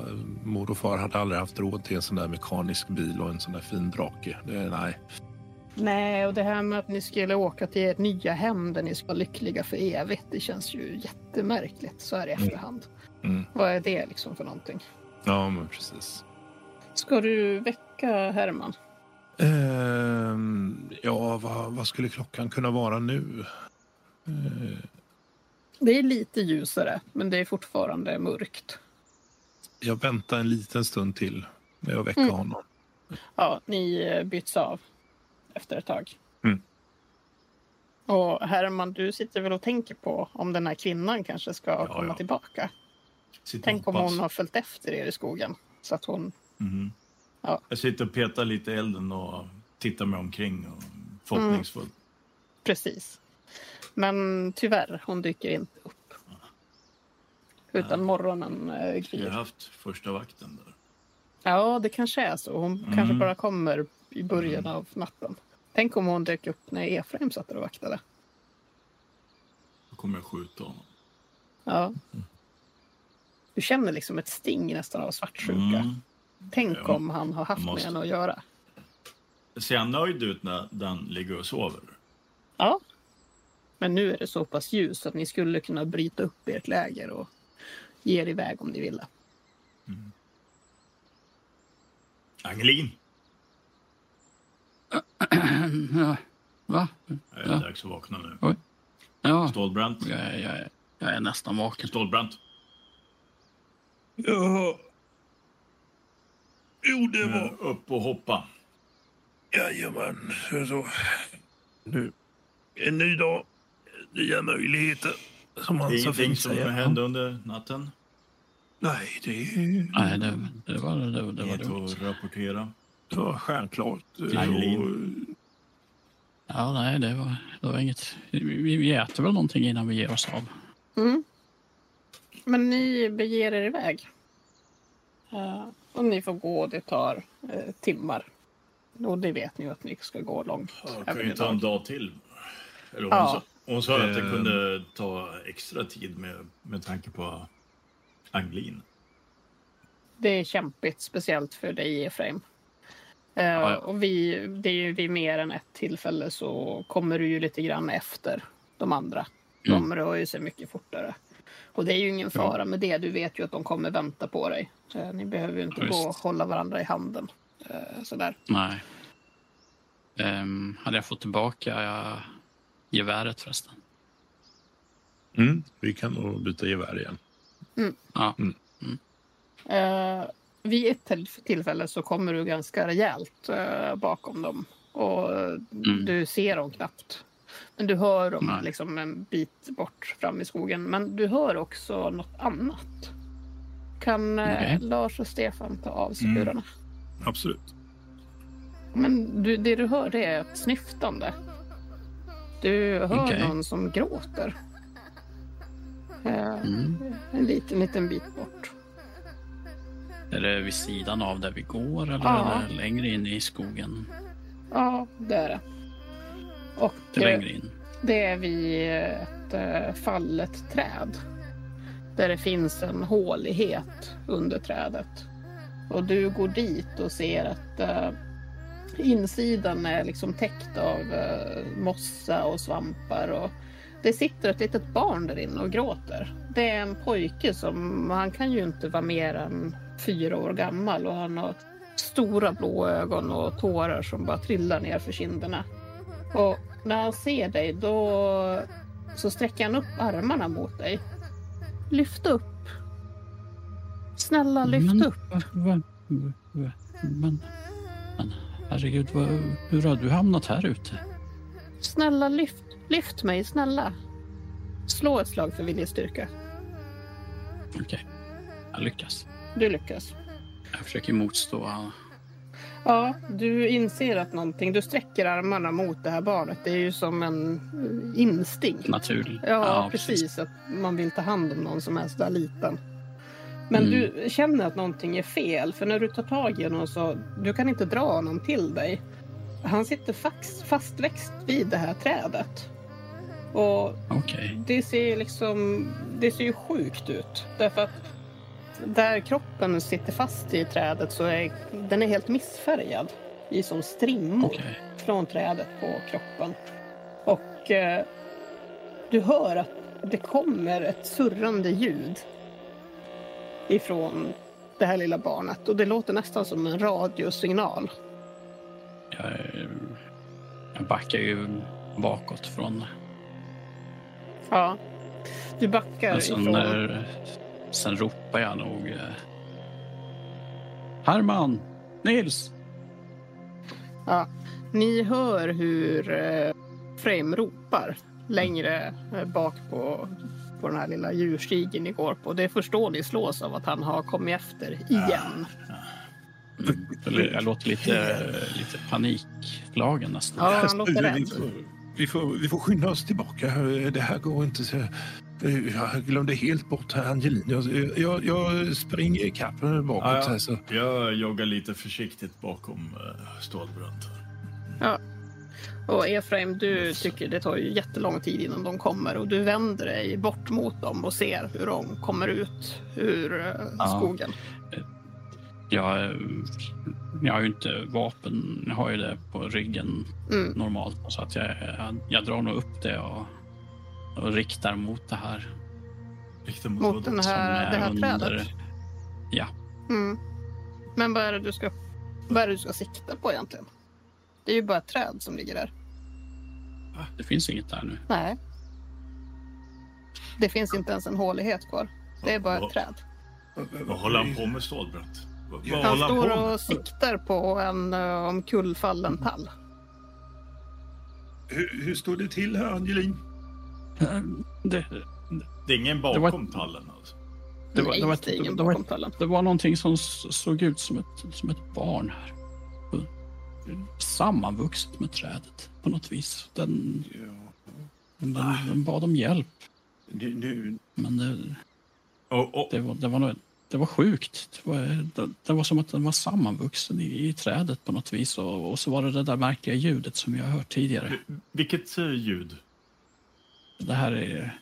mor och far hade aldrig haft råd till en sån där mekanisk bil och en sån där fin drake. Det, nej. Nej, och det här med att ni skulle åka till ert nya hem där ni ska vara lyckliga för evigt. Det känns ju jättemärkligt så här i Mm. efterhand. Mm. Vad är det liksom för någonting? Ja, men precis. Ska du väcka Herman? Ehm, ja, vad, vad skulle klockan kunna vara nu? Eh, Det är lite ljusare, men det är fortfarande mörkt. jag väntar en liten stund till med att väcka Mm. honom. Ja, ni eh, byts av efter ett tag. Mm. Och Herman, du sitter väl och tänker på om den här kvinnan kanske ska Ja, komma ja. tillbaka. Sitter Tänk om hon har följt efter er i skogen. Så att hon... Mhm. Ja. Jag sitter och petar lite i elden och tittar mig omkring och förhoppningsfull. Precis. Men tyvärr, hon dyker inte upp. Utan morgonen eh, Jag har gryr. haft första vakten där. Ja, det kanske är så. Hon Mm. kanske bara kommer i början Mm. av natten. Tänk om hon dök upp när Efraim satt där och vaktade. Då kommer jag skjuta honom. Ja. Du känner liksom ett sting nästan av svartsjuka. Mm. Tänk Ja. om han har haft Måste. med henne att göra. Ser han nöjd ut när den ligger och sover? Ja. Men nu är det så pass ljust att ni skulle kunna bryta upp ert läger och ge er iväg om ni ville. Angelin! ja. Va? Det är Ja. dags att vakna nu. Ja, Stålbrant. jag, är- jag, är- jag är nästan vaken. Stålbrant. Ja. Jo, det var... Upp och hoppa. Jajamän. Så. Nu. En ny dag. Nya möjligheter. Som Det han är så ingenting fint som säger. hände under natten. Nej, det, Nej, det, det var det, det, det var dumt. att rapportera. det var självklart. Eileen. Ja, nej, det var, det var inget. Vi, vi äter väl någonting innan vi ger oss av. Mm. Men ni beger er iväg. Eh, och ni får gå, det tar eh, timmar. Och det vet ni ju att ni ska gå långt. Ja, kan ju ta en dag till. Eller Ja. Hon sa att det kunde ta extra tid med, med tanke på Anglin. Det är kämpigt, speciellt för dig Efraim. Ja, ja. Och vi, det är ju vid mer än ett tillfälle så kommer du ju lite grann efter de andra. De Mm. rör ju sig mycket fortare. Och det är ju ingen fara med det. Du vet ju att de kommer vänta på dig. Så ni behöver ju inte Ja, gå och hålla varandra i handen. Eh, Sådär. Nej. Ehm, hade jag fått tillbaka uh, geväret förresten? Mm, vi kan nog byta gevär igen. Ja. Eh, vid ett till- tillfälle så kommer du ganska rejält eh, bakom dem. Och Mm. du ser dem knappt. Men du hör dem Nej. liksom en bit bort fram i skogen. Men du hör också något annat. Kan Okej. Lars och Stefan ta av sig Mm. lurarna? Absolut. Men du, det du hör det är ett snyftande. Du hör Okej. någon som gråter. Eh, Mm. En liten, liten bit bort. Är det vid sidan av där vi går eller Ja. längre in i skogen? Ja, det är det. Och Det är eh, längre in. Det är vid ett eh, fallet träd. Där det finns en hålighet under trädet. Och du går dit och ser att insidan är liksom täckt av eh, mossa och svampar. Och det sitter ett litet barn där inne och gråter. Det är en pojke som, han kan ju inte vara mer än fyra år gammal och han har stora blå ögon och tårar som bara trillar ner för kinderna. Och när han ser dig då så sträcker han upp armarna mot dig. Lyft upp. Snälla lyft Men- upp. Va, men, men herregud, vad, hur har du hamnat här ute? Snälla lyft. Lyft mig, snälla. Slå ett slag för viljestyrka. Okej, jag lyckas. Du lyckas. Jag försöker motstå. Ja, du inser att någonting, du sträcker armarna mot det här barnet. Det är ju som en eh, instinkt. Naturligt. Ja, precis. Att man vill ta hand om någon som är så där liten. Men Mm. du känner att någonting är fel. För när du tar tag i honom så du kan inte dra honom till dig. Han sitter fast, fastväxt vid det här trädet. Och Okej. det ser liksom, det ser ju sjukt ut. Därför att där kroppen sitter fast i trädet så är den är helt missfärgad. I som strimmor Okej. från trädet på kroppen. Och eh, du hör att det kommer ett surrande ljud ifrån det här lilla barnet. Och det låter nästan som en radiosignal. Jag, jag backar ju bakåt från... Ja. Du backar sen, ifrån... när, sen ropar jag nog... eh, Herman! Nils! Ja. Ni hör hur eh, Frame ropar längre eh, bak på, på den här lilla djurstigen ni går på. Det är först då ni slås av att han har kommit efter igen. Mm. Eller Jag låter lite, lite panikslagen nästan. Ja, han låter vi, rädd. får, vi, får, vi får skynda oss tillbaka. Det här går inte. Så, jag glömde helt bort här Angelin. Jag, jag, jag springer ikapp bakåt. Ja, Här, ja. så. Jag joggar lite försiktigt bakom uh, Stålbrant. Ja. Och Efraim, du tycker det tar ju jättelång tid innan de kommer och du vänder dig bort mot dem och ser hur de kommer ut ur eh, Ja. skogen. Jag, eh, jag har ju inte vapen. Jag har ju det på ryggen Mm. normalt. Så att jag, jag, jag drar nog upp det och, och riktar mot det här. Rikta mot, Mot den här, är det här under- trädet. Ja, Mm. Men vad är, det du ska, vad är det du ska sikta på egentligen? Det är ju bara ett träd som ligger där. Det finns inget där nu. Nej. Det finns inte ens en hålighet kvar. Det är bara ett Vad- träd. Vad håller han på med Stålbrant? Vad, Han han står med? och siktar på en uh, omkullfallen tall. Hur, hur står det till här, Angelin? Eh, Det, Det är ingen var- bakom tallen alltså. det, var, Nej, det, var, det ingen det, var, bakom tallen. det var någonting som såg ut som ett, som ett barn här. Sammanvuxet med trädet på något vis. Den, Ja, den, den bad om hjälp. nu, nu, Men det, Och, och, det, var, det, var, det var sjukt. Det var, det, det var som att den var sammanvuxen i, i trädet på något vis. Och, och så var det det där märkliga ljudet som jag har hört tidigare. vilket eh, ljud? Det här är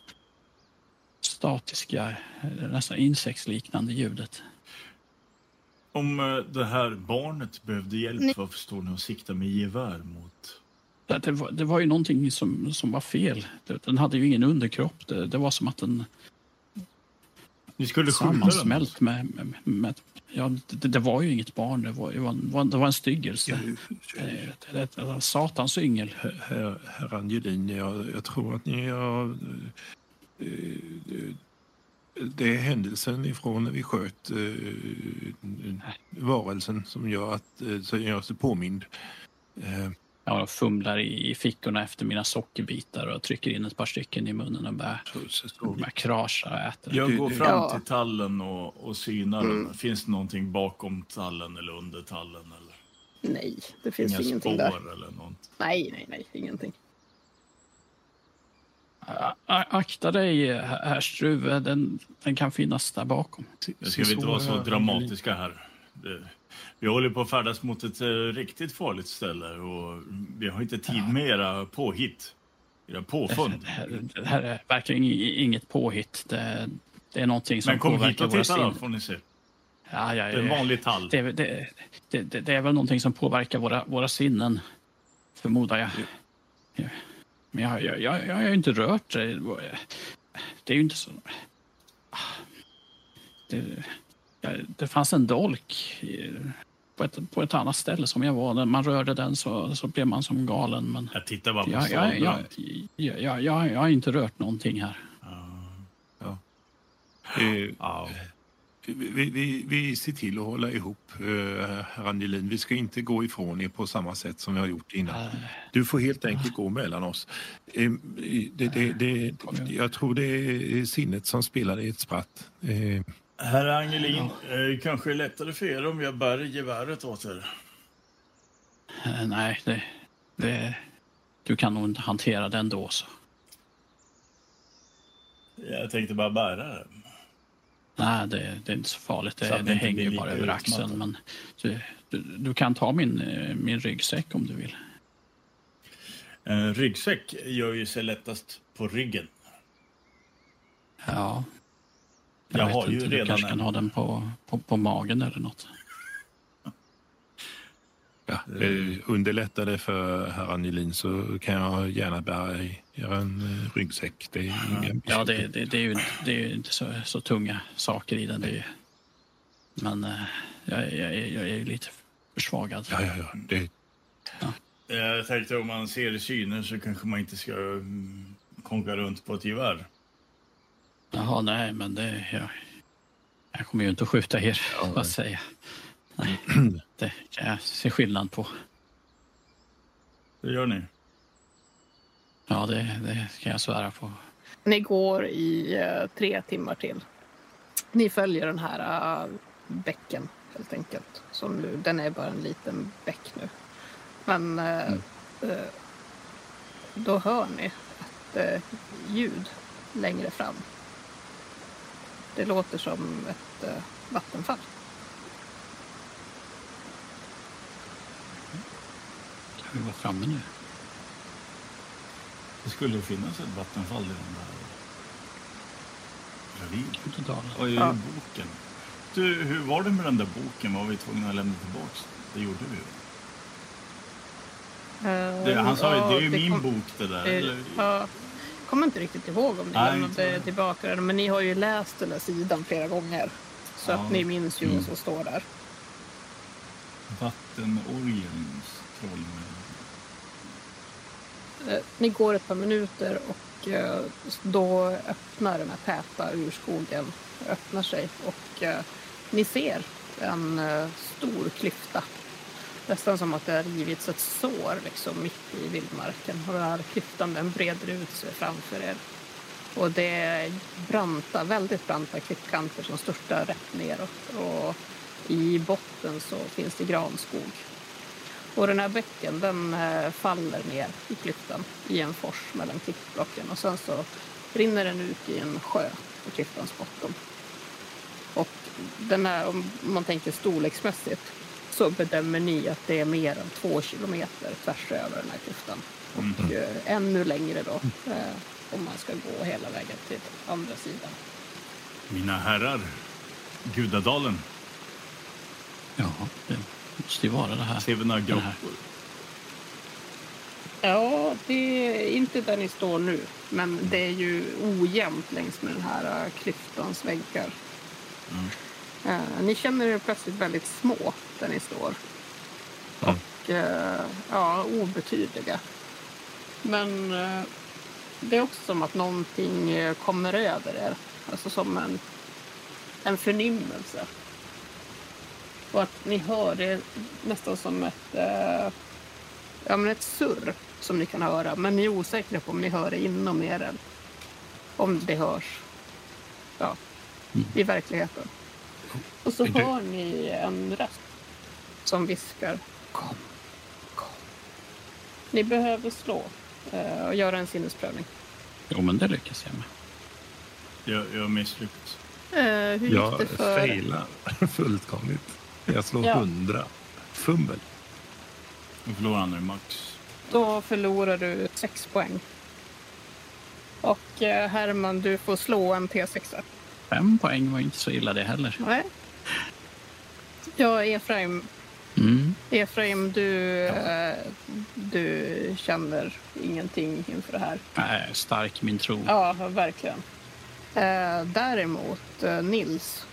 statiska, eh, nästan insektsliknande ljudet. Om eh, det här barnet behövde hjälp, varför står ni och siktar med gevär mot... Det, var, det var ju någonting som, som var fel. Den hade ju ingen underkropp. Det, det var som att den Ni skulle skjuta den? sammansmält med... med, med ja, det, det var ju inget barn, det var, det var, en- det var en styggelse. ja, var satans yngel. herr, herr Angelin, jag, jag tror att ni har... eh, eh, Det är händelsen ifrån när vi sköt eh, varelsen som gör att eh, som gör sig påmind. Jag fumlar i, fickorna efter mina sockerbitar och trycker in ett par stycken i munnen och börjar, så, så, så, börjar krascha och äter. Jag går fram till tallen och, och synar den. Mm. Finns det någonting bakom tallen eller under tallen? Eller? Nej, det finns Inga ingenting spår där. eller något? Nej, nej, nej, ingenting. A- Akta dig, herr Struve. Den, den kan finnas där bakom. Ska vi inte vara så dramatiska här. Det, vi håller på att färdas mot ett eh, riktigt farligt ställe och vi har inte tid med era påhitt. Era påfund. Det här, det här är verkligen inget påhitt. Det, det är någonting som Men kom hit påverkar och våra titta då, sinnen. får ni se. Ja, ja, Det är en vanlig tall. Det, är väl- det, det, det, det är väl någonting som påverkar våra, våra sinnen, förmodar jag. Ja. Men jag, jag, jag, jag har ju inte rört det. Det är ju inte så... Det, ja, det fanns en dolk på ett, på ett annat ställe som jag var. När man rörde den så, så blev man som galen. Men Jag tittar bara på jag, jag, jag, jag, jag, jag, jag har inte rört någonting här. Ja. eh, Ja. vi, vi, vi ser till att hålla ihop, eh, herr Angelin. Vi ska inte gå ifrån er på samma sätt som vi har gjort innan. Du får helt enkelt gå mellan oss. Eh, Det, det, det, jag tror det är sinnet som spelar i ett spratt. Eh, Herr Angelin, eh, kanske är lättare för er om jag bär geväret åt er. Eh, Nej, det, det, du kan nog inte hantera den då. Så. Jag tänkte bara bära det. Nej, det, det är inte så farligt. Det, det det hänger ju bara över axeln. Men du, du, du kan ta min, eh, min ryggsäck om du vill. En ryggsäck gör ju sig lättast på ryggen. Ja. Jag vet har ju inte, du redan kanske kan en. ha den på, på, på magen eller något. ja, underlättar det för herr Angelin så kan jag gärna bära i- göra en eh, ryggsäck. Det är Ja, det, det, det är ju, det är ju inte så, så tunga saker i den. Det är, ju- men eh, jag, jag, jag, jag är ju lite försvagad. Ja, ja, ja. Det, Jag tänkte om man ser syner så kanske man inte ska mm, konka runt på ett gevär. Jaha, nej, men det... Jag, jag kommer ju inte att skjuta er, Ja, *laughs* vad säger Nej, *clears throat* det kan jag se skillnad på. Det gör ni. Ja, det, det kan jag svära på. Ni går i eh, tre timmar till. Ni följer den här uh, bäcken helt enkelt. Som nu, den är bara en liten bäck nu. Men eh, eh, då hör ni ett ljud längre fram. Det låter som ett eh, vattenfall. Kan vi vara framme nu? Det skulle finnas ett vattenfall i den där ravinen. Och i Ja. boken. Du, hur var det med den där boken? Var vi tvungna att lämna tillbaka? Det gjorde vi ju. Det, han sa ju, ja, det är ju min kom- bok det där. Eller, Jag kommer inte riktigt ihåg om ni Nej, lämnade tillbaka den. Men ni har ju läst den där sidan flera gånger. Så Ja. att ni minns ju Mm. vad som står där. vattenorgelns troll. Eh, Ni går ett par minuter och eh, då öppnar den här täta urskogen öppnar sig och eh, ni ser en stor klyfta. Nästan som att det har rivits ett sår liksom mitt i vildmarken. Och den här klyftan den breder ut sig framför er. Och det är branta, väldigt branta klippkanter som störtar rätt neråt. Och i botten så finns det granskog. Och den här bäcken den eh, faller ner i klyftan i en fors mellan klippblocken och sen så rinner den ut i en sjö på klyftans botten. Och den här, om man tänker storleksmässigt så bedömer ni att det är mer än två kilometer tvärs över den här klyftan. Och eh, ännu längre då eh, om man ska gå hela vägen till andra sidan. Mina herrar, Gudadalen, Ja, det måste ju vara det här. ser vi några grottor? Ja, det är inte där ni står nu. Men det är ju ojämnt längs med den här eh, klyftans väggar. Eh, ni känner er plötsligt väldigt små där ni står. Ja. Och eh, ja, obetydliga. Men eh, det är också som att någonting eh, kommer över er. Alltså som en, en förnimmelse. Och att ni hör det nästan som ett, eh, ja, men ett surr som ni kan höra. Men ni är osäkra på om ni hör det inom er eller om det hörs ja, i verkligheten. Och så du- hör ni en röst som viskar Kom, kom. Ni behöver slå eh, och göra en sinnesprövning. Jo, men det lyckas jag med. Jag, jag misslyckats. Eh, hur gick Jag det för... failar *laughs* fullkomligt. Jag slår Ja. hundra. Fummel. Nu förlorar han i max. Då förlorar du sex poäng. Och eh, Herman, du får slå en T6. Fem poäng var inte så illa det heller. Nej. Ja, Efraim, Mm. Efraim du, eh, du känner ingenting inför det här. Nej, stark min tro. Ja, verkligen. Eh, däremot eh, Nils,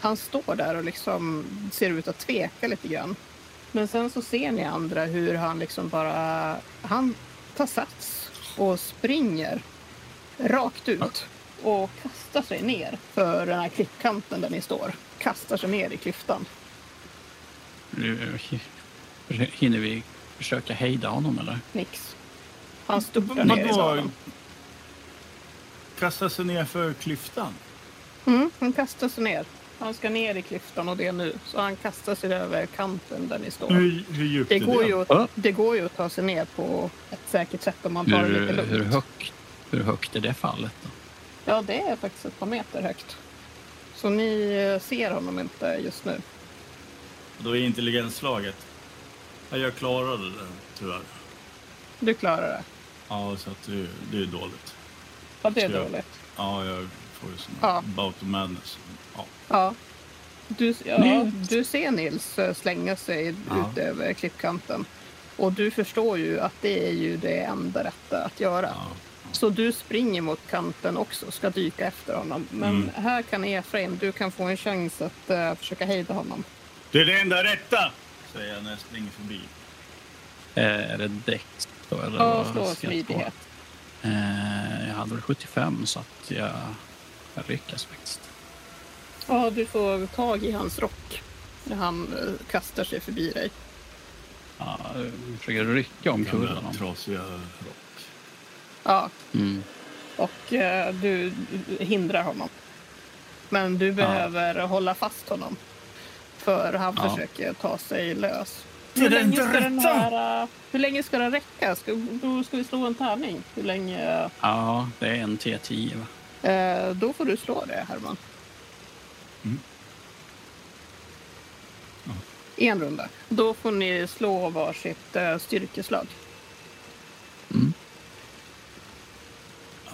han står där och liksom ser ut att tveka lite grann. Men sen så ser ni andra hur han liksom bara, han tar sats och springer rakt ut och kastar sig ner för den här klippkanten där ni står. Kastar sig ner i klyftan. Nu eh, hinner vi försöka hejda honom eller? Nix. Han Men ner i vadå? sadeln. Kasta sig ner för klyftan? Mm, han kastar sig ner. Han ska ner i klyftan och det nu. Så han kastar sig över kanten där ni står. Hur, hur djupt Det är går, det? ju att, det går ju att ta sig ner på ett säkert sätt om man tar det lite Hur, lugnt. hur, högt, hur högt är det fallet? Då? Ja, det är faktiskt ett par meter högt. Så ni eh, ser honom inte just nu. Då är intelligensslaget. Ja, jag klarade det tyvärr. Du klarar det. Ja, så att det, det är dåligt. Ja, det är jag- dåligt. Ja, jag får ju sån Ja. bout of madness. Ja. Ja. Du, ja, du ser Nils eh, slänga sig Ja. ut över klippkanten. Och du förstår ju att det är ju det enda rätta att göra. Ja. Så du springer mot kanten också, ska dyka efter honom. Men Mm. här kan Efraim, du kan få en chans att eh, försöka hejda honom. Det är det enda rätta! Säger jag när jag springer förbi. Eh, är det? Eller Ja, slå smidighet. Eh, jag hade väl 75 så att jag, jag lyckas faktiskt. Ja, du får tag i hans rock när han eh, kastar sig förbi dig. Ja, jag försöker rycka Gamla honom. trasiga rock. Ja, Mm. och eh, du hindrar honom. Men du behöver hålla fast honom. För han Ja. försöker ta sig lös. Hur länge, ska den här, eh, hur länge ska den räcka? Ska, då ska vi slå en tärning. Hur länge? Ja, det är en T10 va? Eh, då får du slå det, Herman. Mm. En runda. Då får ni slå varsitt uh, styrkeslag.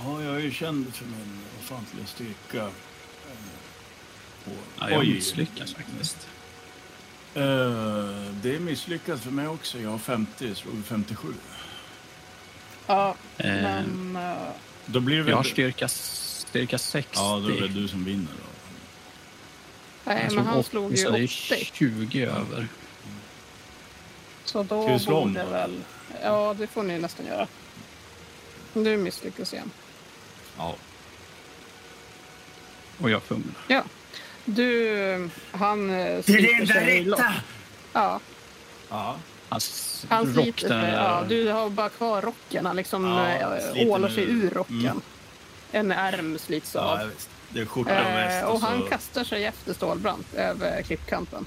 Ja, jag är ju känd för min ofantliga styrka. på- Ja, jag Oj. misslyckas faktiskt. Eh, det är misslyckat för mig också. Jag har 50, jag slog 57. Ja, Eh, men... eh, Då blir det. Jag har styrka, styrka 60. Ja, då är det du som vinner då. nej, men han 80, slog ju så det är 80. 20 över. Så då om borde då? väl... Ja, det får ni nästan göra. Du misslyckas igen. Ja. Och jag fumlar. Ja. Du, han eh, Det är det sliter enda rätta! Ja, Ja. Hans han rock sliter den sig. Ja, du har bara kvar rocken. Han liksom Ja, eh, sliter ålar sig ur rocken. Mm. En ärm slits av. ja. Det är skjorta och väst Eh, och, och han så... kastar sig efter Stålbrant över klippkanten.